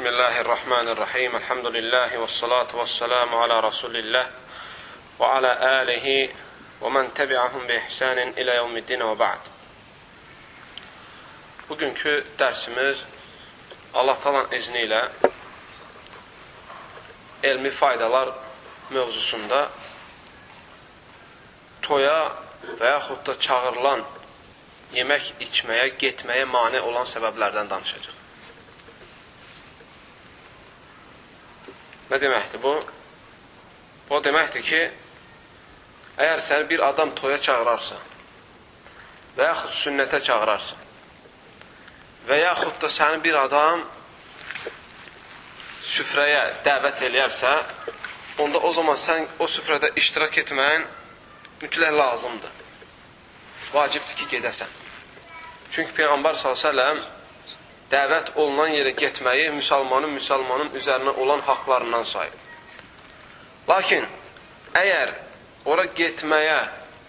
Bismillahirrahmanirrahim. Elhamdülillahi və salatu və salamu alə Rasulillah və alə alihi və mən təbi'ahum bi ihsanin ilə yevmiddin və ba'd. Bugünkü dərsimiz Allah talan izni ilə elmi faydalar mövzusunda toya və yaxud da çağırılan yemək içməyə, getməyə mane olan səbəblərdən danışacaq. Nə deməkdir bu? Bu deməkdir ki, əgər səni bir adam toya çağırarsa və yaxud sünnətə çağırarsa və yaxud da səni bir adam süfrəyə dəvət eləyərsə, onda o zaman sən o süfrədə iştirak etməyin mütləq lazımdır. Vacibdir ki, gedəsən. Çünki Peyğəmbər s.ə.v dəvət olunan yerə getməyi müsəlmanın müsəlmanın üzərinə olan haqlarından sayır. Lakin əgər ora getməyə,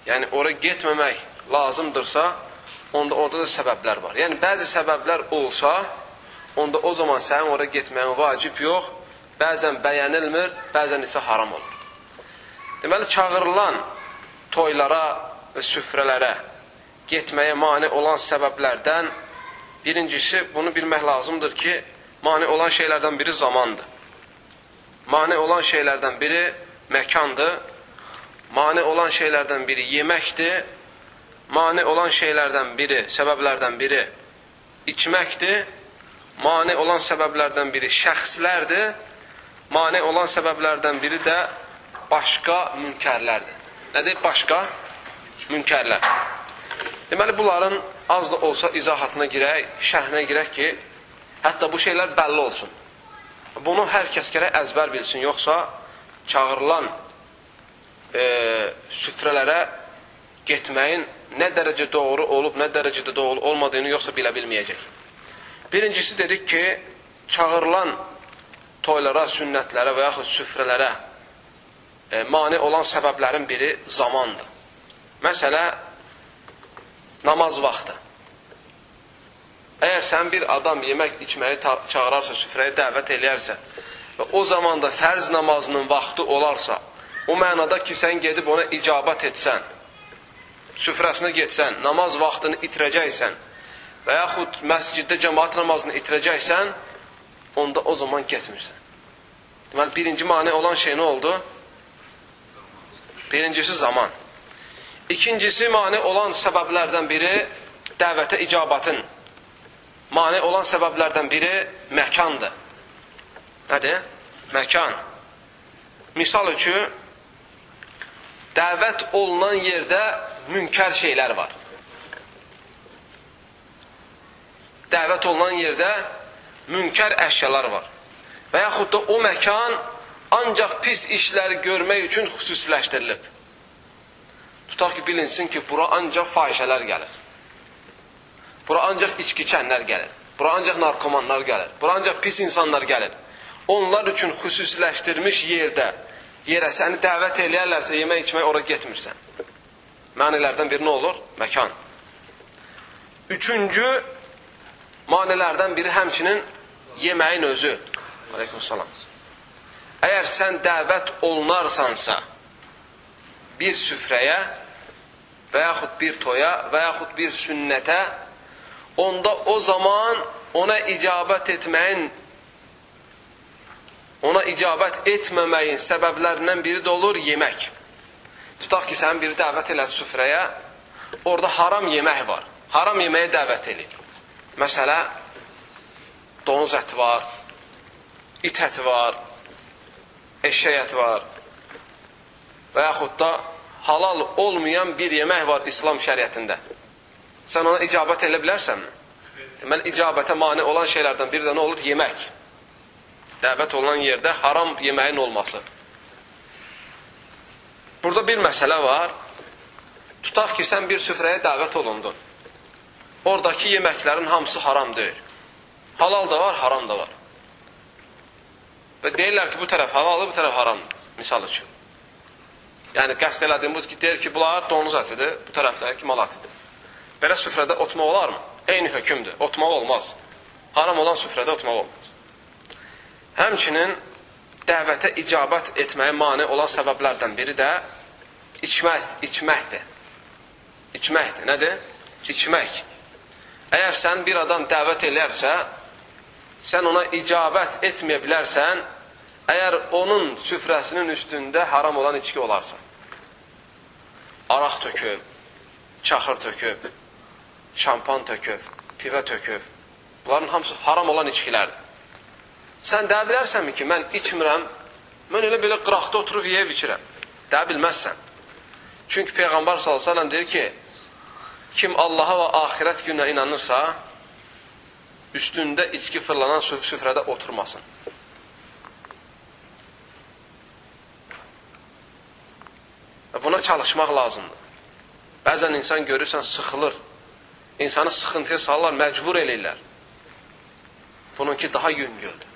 yəni ora getməmək lazımdırsa, onda orada da səbəblər var. Yəni bəzi səbəblər olsa, onda o zaman sənin ora getməyin vacib yox, bəzən bəyənilmir, bəzən isə haram olur. Deməli, çağırılan toylara və süfrələrə getməyə mane olan səbəblərdən Birincisi, bunu bilmək lazımdır ki, mane olan şeylərdən biri zamandır. Mane olan şeylərdən biri məkandır. Mane olan şeylərdən biri yeməkdir. Mane olan şeylərdən biri, səbəblərdən biri içməkdir. Mane olan səbəblərdən biri şəxslərdir. Mane olan səbəblərdən biri də başqa münkərlərdir. Nədir? Başqa münkərlər. Deməli, bunların az da olsa izahatına girək, şərhinə girək ki, hətta bu şeylər bəlli olsun. Bunu hər kəs gərək əzbər bilsin, yoxsa çağırılan e, süfrələrə getməyin nə dərəcə doğru olub, nə dərəcədə doğru olmadığını yoxsa bilə bilməyəcək. Birincisi dedik ki, çağırılan toylara, sünnətlərə və yaxud süfrələrə e, mani olan səbəblərin biri zamandır. Məsələ, namaz vaxtı. Əgər sən bir adam yemək içməyi çağırarsa, süfrəyə dəvət eləyərsə və o zamanda fərz namazının vaxtı olarsa, o mənada ki, sən gedib ona icabət etsən, süfrəsinə getsən, namaz vaxtını itirəcəksən və yaxud məsciddə cəmaat namazını itirəcəksən, onda o zaman getmirsən. Deməli, birinci mani olan şey nə oldu? Birincisi zaman. İkincisi, mani olan səbəblərdən biri dəvətə icabatın. Mani olan səbəblərdən biri məkandır. Nədir? Məkan. Misal üçün, dəvət olunan yerdə münkər şeylər var. Dəvət olunan yerdə münkər əşyalar var. Və yaxud da o məkan ancaq pis işləri görmək üçün xüsusiləşdirilib. Tutaq ki, bilinsin ki, bura ancaq fahişələr gəlir. Bura ancaq içki içənlər gəlir. Bura ancaq narkomanlar gəlir. Bura ancaq pis insanlar gəlir. Onlar üçün xüsusiləşdirmiş yerdə yerə səni dəvət eləyərlərsə, yemək içmək ora getmirsən. Manilərdən biri nə olur? Məkan. Üçüncü manilərdən biri həmçinin yeməyin özü. Aleyküm salam. Əgər sən dəvət olunarsansa bir süfrəyə və yaxud bir toya və yaxud bir sünnətə, onda o zaman ona icabət etməyin, ona icabət etməməyin səbəblərindən biri də olur yemək. Tutaq ki, sən biri dəvət eləd süfrəyə, orada haram yemək var. Haram yeməyə dəvət eləyir. Məsələ, donuz əti var, it əti var, eşək əti var və yaxud da halal olmayan bir yemək var İslam şəriətində. Sən ona icabət elə bilərsənmi? Deməli, icabətə mani olan şeylərdən biri də nə olur? Yemək. Dəvət olunan yerdə haram yeməyin olması. Burada bir məsələ var. Tutaq ki, sən bir süfrəyə dəvət olundun. Oradakı yeməklərin hamısı haram deyil. Halal da var, haram da var. Və deyirlər ki, bu tərəf halaldır, bu tərəf haramdır. Misal üçün. Yəni, qəst elədiyim budur ki, deyir ki, bunlar donuz ətidir, bu tərəfdəki mal ətidir. Belə süfrədə otmaq olarmı? Eyni hökümdür, otmaq olmaz. Haram olan süfrədə otmaq olmaz. Həmçinin dəvətə icabət etməyə mane olan səbəblərdən biri də içmək, içməkdir. İçməkdir. Nədir? İçmək. Əgər sən bir adam dəvət eləyərsə, sən ona icabət etməyə bilərsən, əgər onun süfrəsinin üstündə haram olan içki olarsa. Araq töküb, çaxır töküb, şampan töküb, pivə töküb. Bunların hamısı haram olan içkilərdir. Sən deyə bilərsənmi ki, mən içmirəm, mən elə belə qıraqda oturub yeyib içirəm. Deyə bilməzsən. Çünki Peyğəmbər s.ə.v deyir ki, kim Allaha və axirət gününə inanırsa, üstündə içki fırlanan süfrədə oturmasın. Buna çalışmaq lazımdır. Bəzən insan görürsən, sıxılır. İnsanı sıxıntıya salırlar, məcbur eləyirlər. Bununki daha yüngüldür.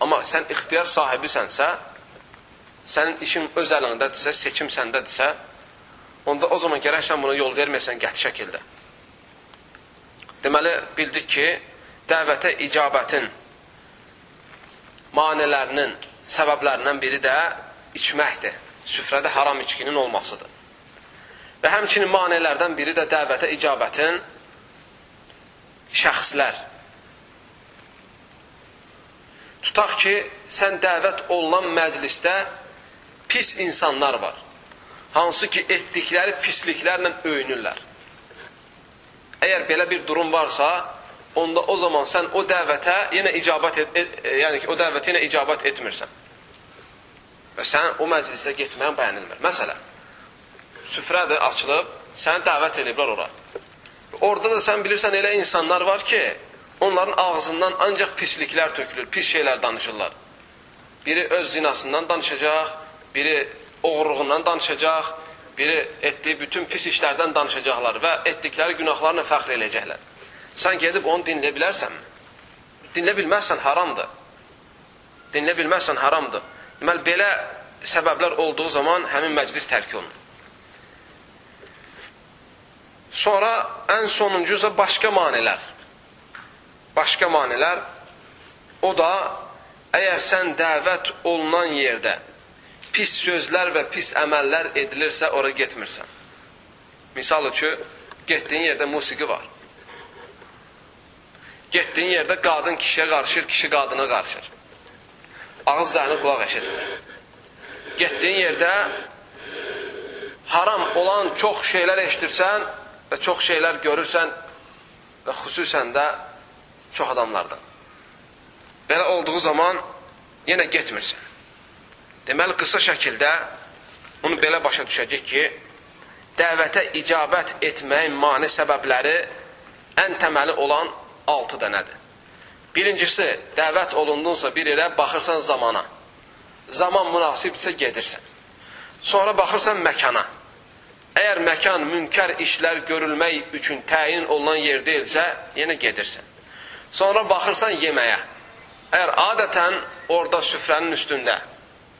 Amma sən ixtiyar sahibisənsə, sənin işin öz əlindədirsə, seçim səndədirsə, onda o zaman gərək sən buna yol verməyəsən qəti şəkildə. Deməli, bildik ki, dəvətə icabətin manelərinin səbəblərindən biri də içməkdir. Süfrədə haram içkinin olmasıdır. Və həmçinin manelərdən biri də dəvətə icabətin şəxslər. Tutaq ki, sən dəvət olunan məclisdə pis insanlar var. Hansı ki, etdikləri pisliklərlə öyünürlər. Əgər belə bir durum varsa, onda o zaman sən o dəvətə yenə icabət et, et, yəni ki, o dəvətə yenə icabət etmirsən. Və sən o məclisə getməyin bəyənilmir. Məsələn, süfrədir açılıb, səni dəvət ediblər ora. Orada da sən bilirsən elə insanlar var ki, onların ağzından ancaq pisliklər tökülür, pis şeylər danışırlar. Biri öz zinasından danışacaq, biri oğurluğundan danışacaq, biri etdiyi bütün pis işlərdən danışacaqlar və etdikləri günahlarla fəxr eləyəcəklər. Sən gedib onu dinləyə bilərsənmi? Dinlə bilməzsən haramdır. Dinlə bilməzsən haramdır. Deməli, belə səbəblər olduğu zaman həmin məclis tərk olunur. Sonra ən sonuncuza başqa manilər. Başqa manilər o da əgər sən dəvət olunan yerdə pis sözlər və pis əməllər edilirsə, ora getmirsən. Misal üçün, getdiyin yerdə musiqi var. Getdiyin yerdə qadın kişiyə qarışır, kişi qadına qarışır. Ağız dəyini qulaq eşidir. Getdiyin yerdə haram olan çox şeylər eşidirsən və çox şeylər görürsən və xüsusən də çox adamlardan. Belə olduğu zaman yenə getmirsən. Deməli, qısa şəkildə bunu belə başa düşəcək ki, dəvətə icabət etməyin mani səbəbləri ən təməli olan 6 dənədir. Birincisi, dəvət olundunsa bir yerə baxırsan zamana. Zaman münasibdirsə gedirsən. Sonra baxırsan məkana. Əgər məkan münkər işlər görülmək üçün təyin olunan yer deyilsə, yenə gedirsən. Sonra baxırsan yeməyə. Əgər adətən orada süfrənin üstündə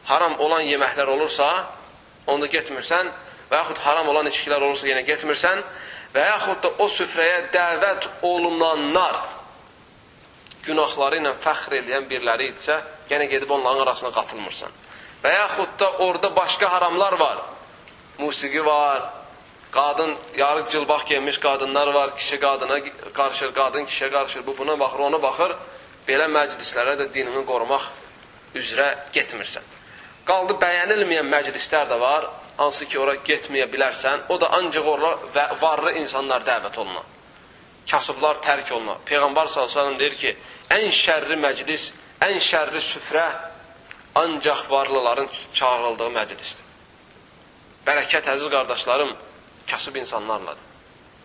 haram olan yeməklər olursa, onda getmirsən və yaxud haram olan içkilər olursa yenə getmirsən və yaxud da o süfrəyə dəvət olunanlar günahları ilə fəxr eləyən biriləri idisə, yenə gedib onların arasına qatılmırsan. Və yaxud da orada başqa haramlar var. Musiqi var, qadın, yarı cılbaq giymiş qadınlar var, kişi qadına qarışır, qadın kişiyə qarışır, bu buna baxır, ona baxır. Belə məclislərə də dinini qorumaq üzrə getmirsən. Qaldı bəyənilməyən məclislər də var, hansı ki, ora getməyə bilərsən, o da ancaq ora varlı insanlar dəvət olunur. Kasıblar tərk olunur. Peyğəmbər s.ə.v deyir ki, ən şərri məclis, ən şərri süfrə ancaq varlıların çağırıldığı məclisdir. Bərəkət əziz qardaşlarım, kasıb insanlarladır.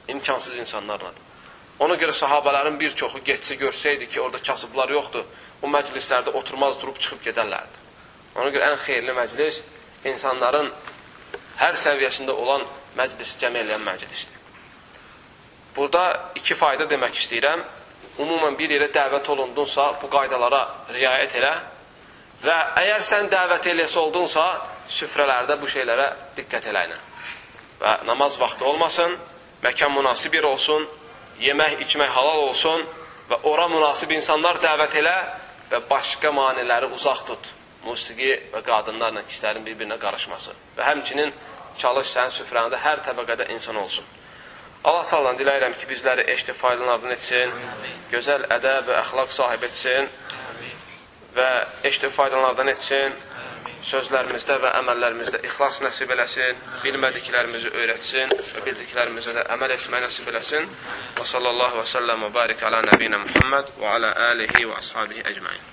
İmkansız insanlarladır. Ona görə sahabələrin bir çoxu getsə, görsəydi ki, orada kasıblar yoxdur, o məclislərdə oturmaz, durub çıxıb gedərlərdi. Ona görə ən xeyirli məclis insanların hər səviyyəsində olan məclisi cəm eləyən məclisdir. Burada iki fayda demək istəyirəm. Umumən bir yerə dəvət olundunsa, bu qaydalara riayət elə və əgər sən dəvət eləyəsi oldunsa, süfrələrdə bu şeylərə diqqət eləyinə. Və namaz vaxtı olmasın, məkan münasib yer olsun, yemək, içmək halal olsun və ora münasib insanlar dəvət elə və başqa maniləri uzaq tut. Musiqi və qadınlarla kişilərin bir-birinə qarışması. Və həmçinin çalış sənin süfrəndə hər təbəqədə insan olsun. Allah Taala'dan diləyirəm ki, bizləri eşli faydalardan etsin, gözəl ədəb və əxlaq sahib etsin. Və eşli faydalardan etsin, sözlərimizdə və əməllərimizdə ixlas nəsib eləsin, bilmədiklərimizi öyrətsin və bildiklərimizə də əməl etməyi nəsib eləsin. Və sallallahu və səlləm və barik alə nəbinə Muhammed və alə alihi və ashabihi əcməin.